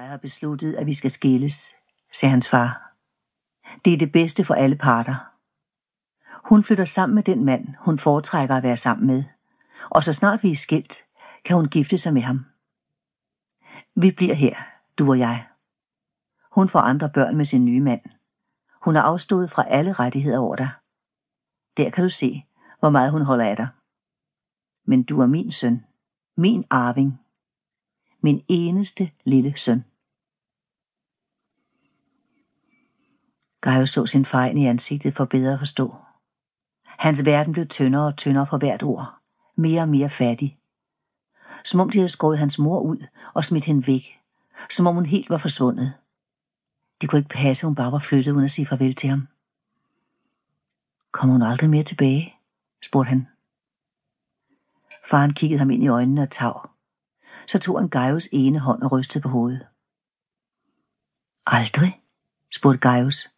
jeg har besluttet, at vi skal skilles, sagde hans far. Det er det bedste for alle parter. Hun flytter sammen med den mand, hun foretrækker at være sammen med, og så snart vi er skilt, kan hun gifte sig med ham. Vi bliver her, du og jeg. Hun får andre børn med sin nye mand. Hun har afstået fra alle rettigheder over dig. Der kan du se, hvor meget hun holder af dig. Men du er min søn, min arving, min eneste lille søn. Gaius så sin fejl i ansigtet for bedre at forstå. Hans verden blev tyndere og tyndere for hvert ord, mere og mere fattig. Som om de havde skåret hans mor ud og smidt hende væk, som om hun helt var forsvundet. Det kunne ikke passe, hun bare var flyttet uden at sige farvel til ham. Kommer hun aldrig mere tilbage? spurgte han. Faren kiggede ham ind i øjnene og tav. Så tog han Gaius ene hånd og rystede på hovedet. Aldrig? spurgte Gaius,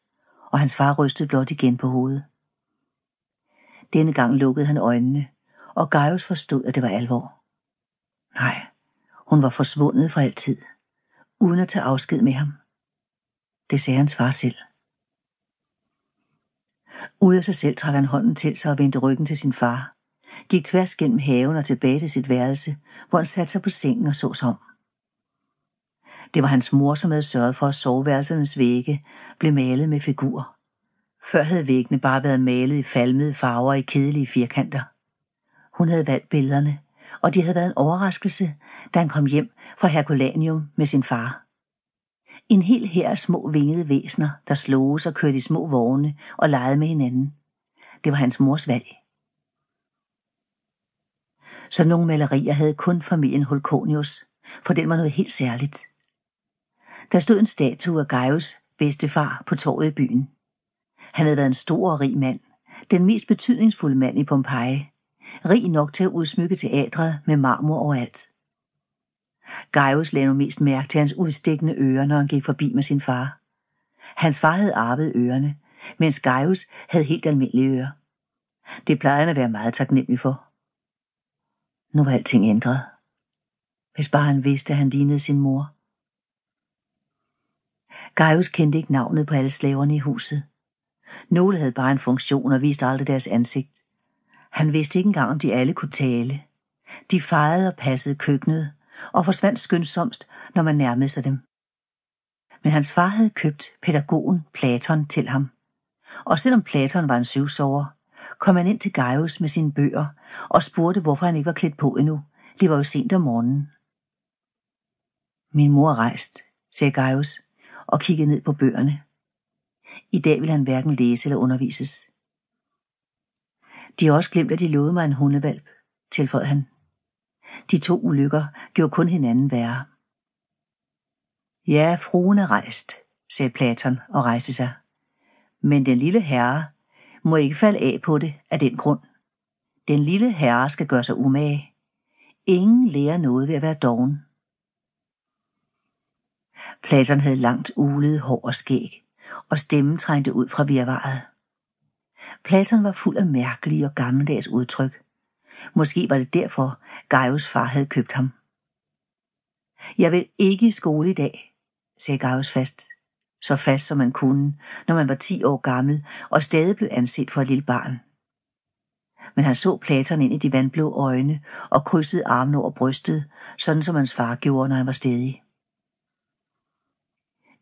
og hans far rystede blot igen på hovedet. Denne gang lukkede han øjnene, og Gaius forstod, at det var alvor. Nej, hun var forsvundet for altid, uden at tage afsked med ham. Det sagde hans far selv. Ud af sig selv trak han hånden til sig og vendte ryggen til sin far, gik tværs gennem haven og tilbage til sit værelse, hvor han satte sig på sengen og så sig om. Det var hans mor, som havde sørget for, at soveværelsernes vægge blev malet med figurer. Før havde væggene bare været malet i falmede farver i kedelige firkanter. Hun havde valgt billederne, og de havde været en overraskelse, da han kom hjem fra Herculaneum med sin far. En hel her af små vingede væsner, der sloges og kørte i små vogne og legede med hinanden. Det var hans mors valg. Så nogle malerier havde kun familien Holconius, for den var noget helt særligt. Der stod en statue af Gaius bedstefar på torvet i byen. Han havde været en stor og rig mand, den mest betydningsfulde mand i Pompeji, rig nok til at udsmykke teatret med marmor overalt. Gaius lagde nu mest mærke til hans udstikkende ører, når han gik forbi med sin far. Hans far havde arvet ørerne, mens Gaius havde helt almindelige ører. Det plejede han at være meget taknemmelig for. Nu var alting ændret. Hvis bare han vidste, at han lignede sin mor. Gaius kendte ikke navnet på alle slaverne i huset. Nogle havde bare en funktion og viste aldrig deres ansigt. Han vidste ikke engang, om de alle kunne tale. De fejede og passede køkkenet og forsvandt skyndsomst, når man nærmede sig dem. Men hans far havde købt pædagogen Platon til ham. Og selvom Platon var en syvsover, kom han ind til Gaius med sine bøger og spurgte, hvorfor han ikke var klædt på endnu. Det var jo sent om morgenen. Min mor er rejst, sagde Gaius og kiggede ned på bøgerne. I dag vil han hverken læse eller undervises. De har også glemt, at de lovede mig en hundevalp, tilføjede han. De to ulykker gjorde kun hinanden værre. Ja, fruen er rejst, sagde Platon og rejste sig. Men den lille herre må ikke falde af på det af den grund. Den lille herre skal gøre sig umage. Ingen lærer noget ved at være doven. Platon havde langt ulet hår og skæg, og stemmen trængte ud fra virvaret. Platon var fuld af mærkelige og gammeldags udtryk. Måske var det derfor, Gaius far havde købt ham. Jeg vil ikke i skole i dag, sagde Gaius fast. Så fast som man kunne, når man var ti år gammel og stadig blev anset for et lille barn. Men han så Platon ind i de vandblå øjne og krydsede armene over brystet, sådan som hans far gjorde, når han var stedig.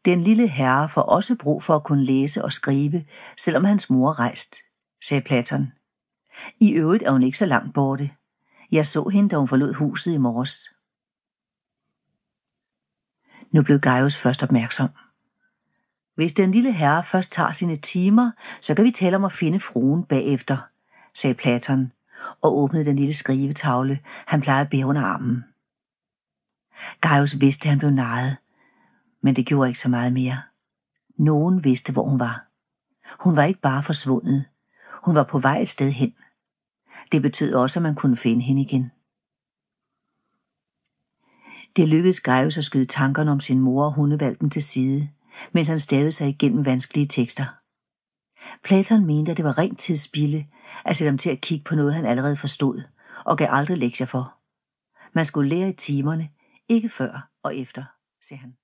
Den lille herre får også brug for at kunne læse og skrive, selvom hans mor rejst, sagde Platon. I øvrigt er hun ikke så langt borte. Jeg så hende, da hun forlod huset i morges. Nu blev Gaius først opmærksom. Hvis den lille herre først tager sine timer, så kan vi tale om at finde fruen bagefter, sagde Platon og åbnede den lille skrivetavle, han plejede at bære under armen. Gaius vidste, at han blev narret, men det gjorde ikke så meget mere. Nogen vidste, hvor hun var. Hun var ikke bare forsvundet. Hun var på vej et sted hen. Det betød også, at man kunne finde hende igen. Det lykkedes Gaius at skyde tankerne om sin mor og hundevalpen til side, mens han stavede sig igennem vanskelige tekster. Platon mente, at det var rent tidsspilde at sætte ham til at kigge på noget, han allerede forstod, og gav aldrig lektier for. Man skulle lære i timerne, ikke før og efter, sagde han.